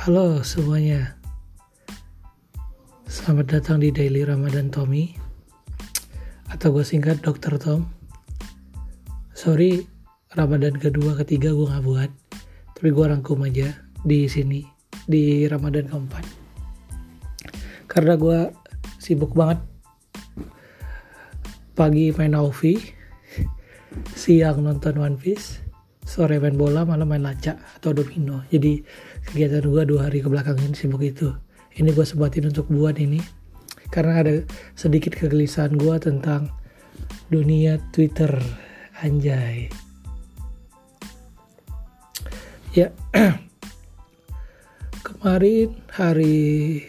Halo semuanya. Selamat datang di Daily Ramadan Tommy. Atau gue singkat Dr. Tom. Sorry Ramadan kedua ketiga gue gak buat. Tapi gue rangkum aja di sini Di Ramadan keempat. Karena gue sibuk banget. Pagi main Aufi Siang nonton One Piece sore main bola malam main lacak atau domino. Jadi kegiatan gue dua hari ke belakang ini sibuk itu. Ini gue sebatin untuk buat ini karena ada sedikit kegelisahan gue tentang dunia Twitter. Anjay. Ya. Kemarin hari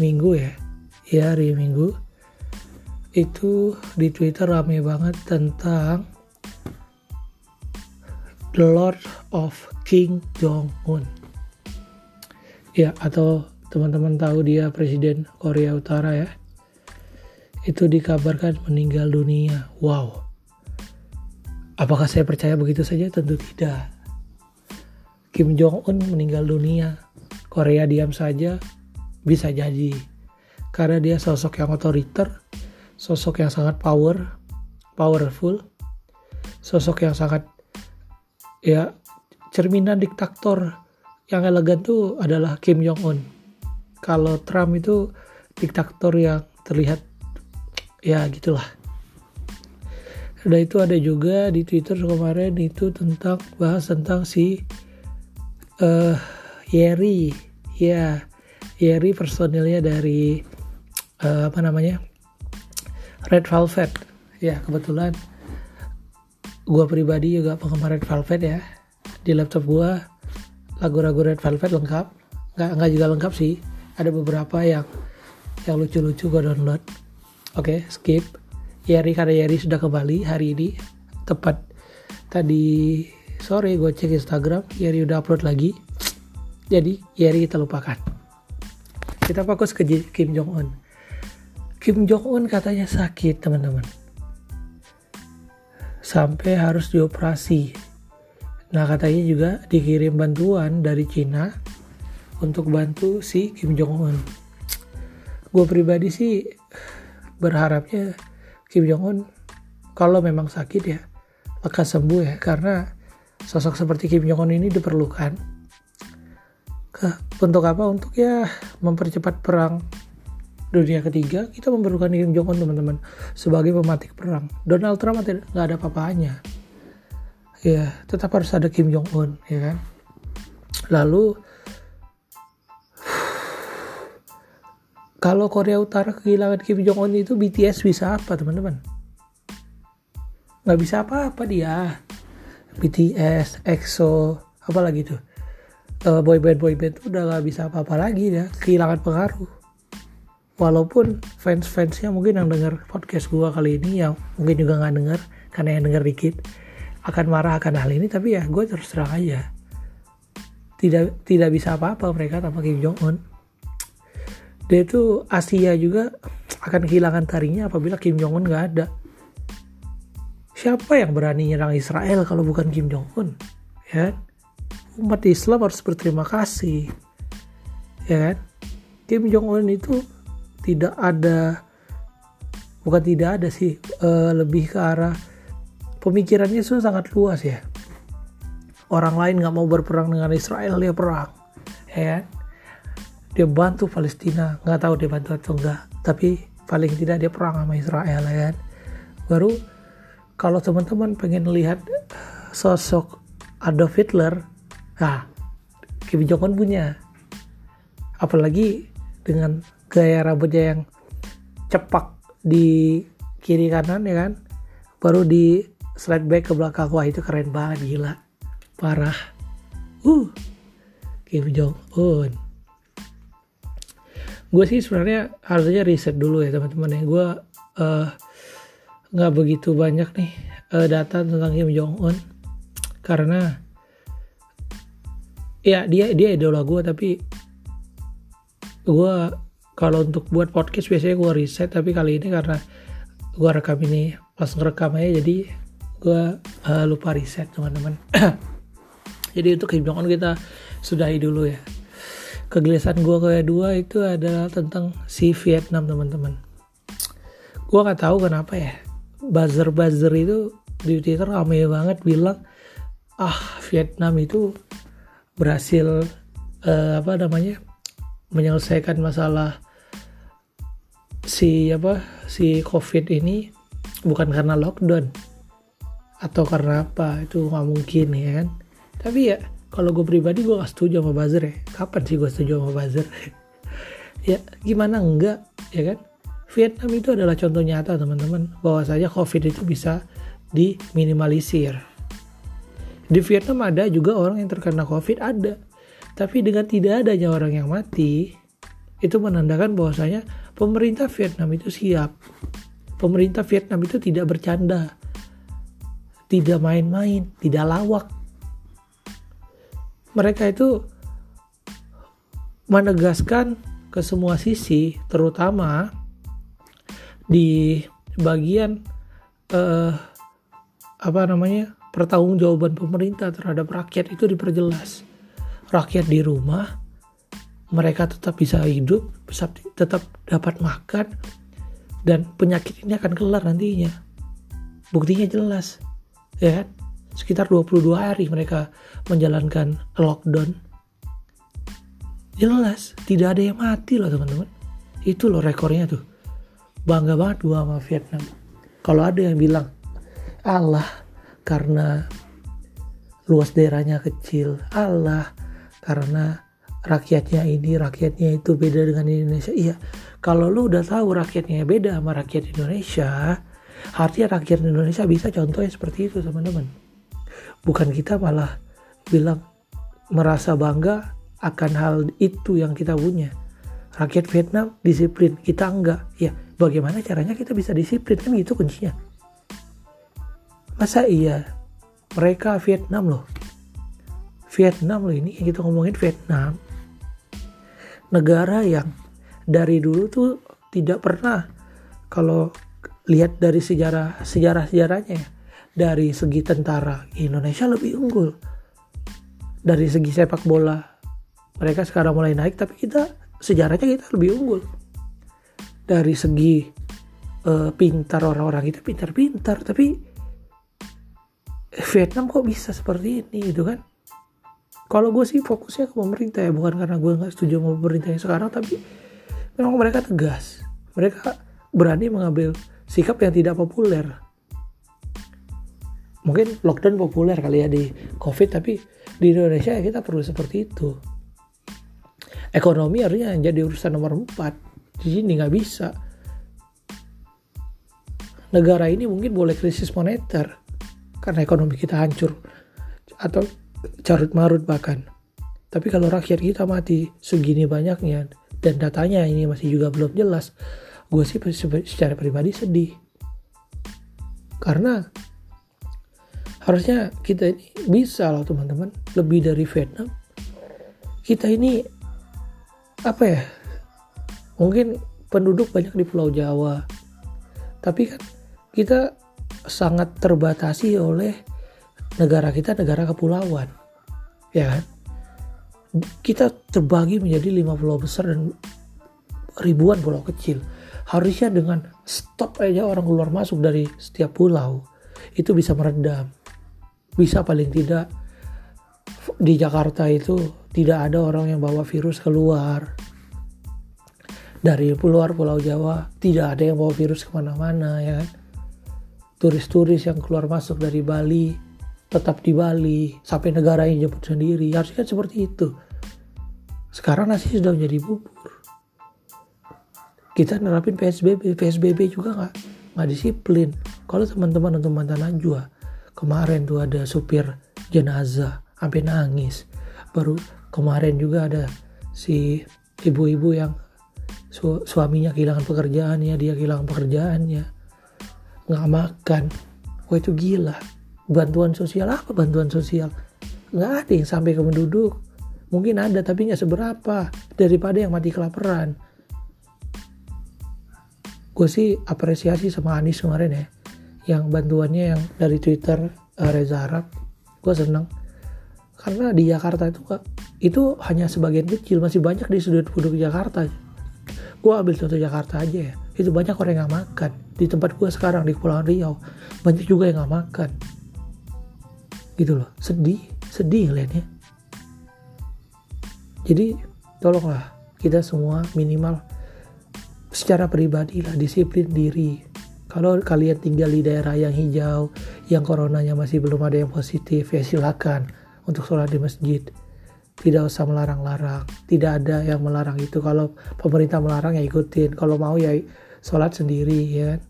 Minggu ya. Ya hari Minggu. Itu di Twitter rame banget tentang The Lord of King Jong Un. Ya, atau teman-teman tahu dia presiden Korea Utara ya. Itu dikabarkan meninggal dunia. Wow. Apakah saya percaya begitu saja? Tentu tidak. Kim Jong Un meninggal dunia. Korea diam saja bisa jadi. Karena dia sosok yang otoriter, sosok yang sangat power, powerful, sosok yang sangat ya cerminan diktator yang elegan tuh adalah Kim Jong Un. Kalau Trump itu diktator yang terlihat ya gitulah. Dan itu ada juga di Twitter kemarin itu tentang bahas tentang si uh, Yeri, ya Yeri personilnya dari uh, apa namanya Red Velvet. Ya kebetulan gue pribadi juga penggemar Red Velvet ya di laptop gue lagu-lagu Red Velvet lengkap. Nggak nggak juga lengkap sih. Ada beberapa yang yang lucu-lucu gue download. Oke okay, skip. Yeri karena Yeri sudah kembali hari ini. Tepat tadi sore gue cek Instagram Yeri udah upload lagi. Jadi Yeri kita lupakan. Kita fokus ke Kim Jong Un Kim Jong Un katanya sakit teman-teman. Sampai harus dioperasi. Nah katanya juga dikirim bantuan dari Cina untuk bantu si Kim Jong Un. Gue pribadi sih berharapnya Kim Jong Un kalau memang sakit ya lekas sembuh ya karena sosok seperti Kim Jong Un ini diperlukan. Untuk apa? Untuk ya mempercepat perang dunia ketiga kita memerlukan Kim Jong Un teman-teman sebagai pematik perang Donald Trump nggak ada apa-apanya ya tetap harus ada Kim Jong Un ya kan? Lalu kalau Korea Utara kehilangan Kim Jong Un itu BTS bisa apa teman-teman? Nggak bisa apa-apa dia. BTS EXO apa lagi tuh uh, boyband boyband tuh udah nggak bisa apa-apa lagi ya kehilangan pengaruh. Walaupun fans-fansnya mungkin yang dengar podcast gua kali ini yang mungkin juga nggak dengar karena yang dengar dikit akan marah akan hal ini tapi ya gue terus terang aja. Tidak tidak bisa apa-apa mereka tanpa Kim Jong Un dia itu Asia juga akan kehilangan taringnya apabila Kim Jong Un nggak ada. Siapa yang berani nyerang Israel kalau bukan Kim Jong Un ya kan? umat Islam harus berterima kasih. Ya kan? Kim Jong Un itu tidak ada bukan tidak ada sih uh, lebih ke arah pemikirannya itu sangat luas ya. Orang lain nggak mau berperang dengan Israel dia perang ya kan? dia bantu Palestina nggak tahu dia bantu atau enggak tapi paling tidak dia perang sama Israel ya kan? Baru kalau teman-teman pengen lihat sosok Adolf Hitler nah Kim Jong Un punya. Apalagi dengan gaya rambutnya yang cepak di kiri kanan ya kan? Baru di slide back ke belakang. Wah itu keren banget gila. Parah. Uh. Kim Jong Un gue sih sebenarnya harusnya riset dulu ya teman-teman ya. Gue uh, nggak begitu banyak nih uh, data tentang Kim Jong Un karena ya dia dia idola gue tapi gue kalau untuk buat podcast biasanya gue riset tapi kali ini karena gue rekam ini pas ngerekam aja jadi gue uh, lupa riset teman-teman. Jadi untuk Kim kita sudahi dulu ya. Kegelisahan gue kedua itu adalah tentang si Vietnam teman-teman. Gue nggak tahu kenapa ya buzzer buzzer itu di Twitter rame banget bilang ah Vietnam itu berhasil uh, apa namanya menyelesaikan masalah si apa si COVID ini bukan karena lockdown atau karena apa? Itu nggak mungkin ya kan? Tapi ya kalau gue pribadi gue gak setuju sama buzzer ya. Kapan sih gue setuju sama buzzer? Ya gimana enggak ya kan? Vietnam itu adalah contoh nyata teman-teman. Bahwa saja COVID itu bisa diminimalisir. Di Vietnam ada juga orang yang terkena COVID ada. Tapi dengan tidak adanya orang yang mati itu menandakan bahwasanya pemerintah Vietnam itu siap. Pemerintah Vietnam itu tidak bercanda tidak main-main tidak lawak mereka itu menegaskan ke semua sisi, terutama di bagian eh, apa namanya pertanggungjawaban pemerintah terhadap rakyat itu diperjelas. Rakyat di rumah, mereka tetap bisa hidup, tetap dapat makan, dan penyakit ini akan kelar nantinya. Buktinya jelas, ya kan? sekitar 22 hari mereka menjalankan lockdown. Jelas tidak ada yang mati loh teman-teman. Itu loh rekornya tuh. Bangga banget gua sama Vietnam. Kalau ada yang bilang Allah karena luas daerahnya kecil Allah karena rakyatnya ini rakyatnya itu beda dengan Indonesia. Iya kalau lu udah tahu rakyatnya beda sama rakyat Indonesia artinya rakyat Indonesia bisa contohnya seperti itu teman-teman. Bukan kita malah bilang merasa bangga akan hal itu yang kita punya. Rakyat Vietnam disiplin kita enggak. Ya bagaimana caranya kita bisa disiplin? Kan itu kuncinya. Masa iya mereka Vietnam loh? Vietnam loh ini kita ngomongin Vietnam. Negara yang dari dulu tuh tidak pernah kalau lihat dari sejarah sejarah sejarahnya ya, dari segi tentara Indonesia lebih unggul. Dari segi sepak bola mereka sekarang mulai naik tapi kita sejarahnya kita lebih unggul. Dari segi uh, pintar orang-orang kita pintar-pintar tapi Vietnam kok bisa seperti ini gitu kan? Kalau gue sih fokusnya ke pemerintah ya bukan karena gue nggak setuju sama pemerintah yang sekarang tapi memang mereka tegas. Mereka berani mengambil sikap yang tidak populer. Mungkin lockdown populer kali ya di covid tapi di Indonesia ya kita perlu seperti itu. Ekonomi harusnya jadi urusan nomor 4 di sini nggak bisa. Negara ini mungkin boleh krisis moneter karena ekonomi kita hancur atau carut marut bahkan. Tapi kalau rakyat kita mati segini banyaknya dan datanya ini masih juga belum jelas gue sih secara pribadi sedih. Karena harusnya kita ini bisa loh teman-teman. Lebih dari Vietnam kita ini apa ya mungkin penduduk banyak di Pulau Jawa. Tapi kan kita sangat terbatasi oleh negara kita negara kepulauan ya kan? Kita terbagi menjadi lima pulau besar dan ribuan pulau kecil harusnya dengan stop aja orang keluar masuk dari setiap pulau itu bisa meredam. Bisa paling tidak di Jakarta itu tidak ada orang yang bawa virus keluar. Dari luar Pulau Jawa tidak ada yang bawa virus ke mana-mana ya kan? Turis-turis yang keluar masuk dari Bali tetap di Bali sampai negara yang jemput sendiri. Harusnya seperti itu. Sekarang nasi sudah menjadi bubur kita nerapin PSBB PSBB juga nggak nggak disiplin. Kalau teman-teman untuk mantan Najwa kemarin tuh ada supir jenazah sampai nangis. Baru kemarin juga ada si ibu-ibu yang su suaminya kehilangan pekerjaannya dia kehilangan pekerjaannya. Nggak makan. Wah itu gila. Bantuan sosial apa bantuan sosial? Nggak ada yang sampai ke penduduk. Mungkin ada tapi nggak seberapa daripada yang mati kelaparan gue sih apresiasi sama Anies kemarin ya yang bantuannya yang dari Twitter uh, Reza Arab gue seneng. Karena di Jakarta itu itu hanya sebagian kecil masih banyak di sudut sudut Jakarta. Gue ambil contoh Jakarta aja ya. Itu banyak orang yang gak makan. Di tempat gue sekarang di Kepulauan Riau banyak juga yang gak makan. Gitu loh. Sedih sedih ngeliatnya. Jadi tolonglah kita semua minimal secara pribadi lah disiplin diri. Kalau kalian tinggal di daerah yang hijau yang coronanya masih belum ada yang positif ya silakan untuk sholat di masjid. Tidak usah melarang-larang. Tidak ada yang melarang itu. Kalau pemerintah melarang ya ikutin. Kalau mau ya sholat sendiri ya kan?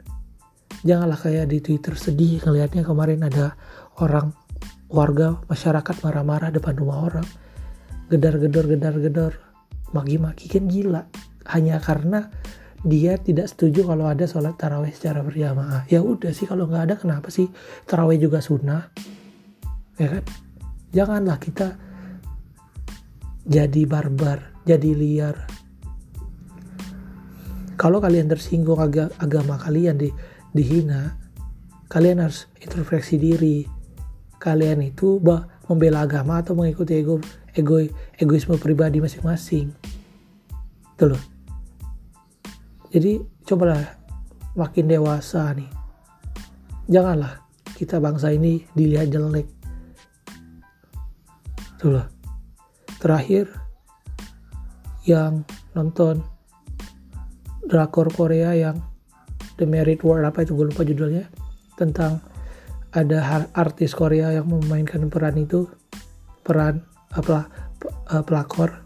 Janganlah kayak di Twitter sedih ngelihatnya kemarin ada orang warga masyarakat marah-marah depan rumah orang. Gedar-gedor gedar-gedor. Maki-maki kan gila. Hanya karena dia tidak setuju kalau ada sholat taraweh secara berjamaah ya udah sih kalau nggak ada kenapa sih taraweh juga sunnah ya kan janganlah kita jadi barbar, jadi liar. Kalau kalian tersinggung ag agama kalian di, dihina, kalian harus introspeksi diri. Kalian itu bah, membela agama atau mengikuti ego, ego egoisme pribadi masing-masing. Itu loh. Jadi cobalah makin dewasa nih. Janganlah kita bangsa ini dilihat jelek. Tuh terakhir yang nonton drakor Korea yang The Merit World apa itu? Gue lupa judulnya. Tentang ada artis Korea yang memainkan peran itu. Peran apa uh, pelakor.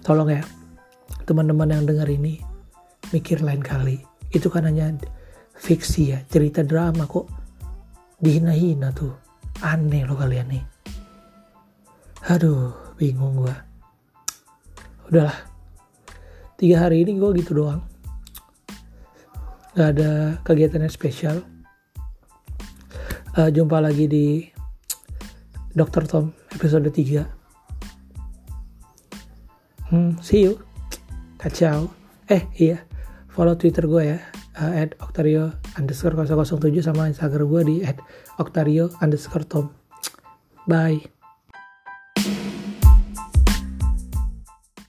Tolong ya teman-teman yang dengar ini mikir lain kali. Itu kan hanya fiksi ya cerita drama kok. Dihina-hina tuh. Aneh loh kalian nih. Aduh bingung gue udahlah. Tiga hari ini gue gitu doang. Gak ada kegiatan yang spesial. Uh, jumpa lagi di Dr. Tom episode 3 hmm, see you kacau. Eh iya. Follow twitter gue ya uh, at Octario underscore 007 sama instagram gue di at Octario underscore Tom. Bye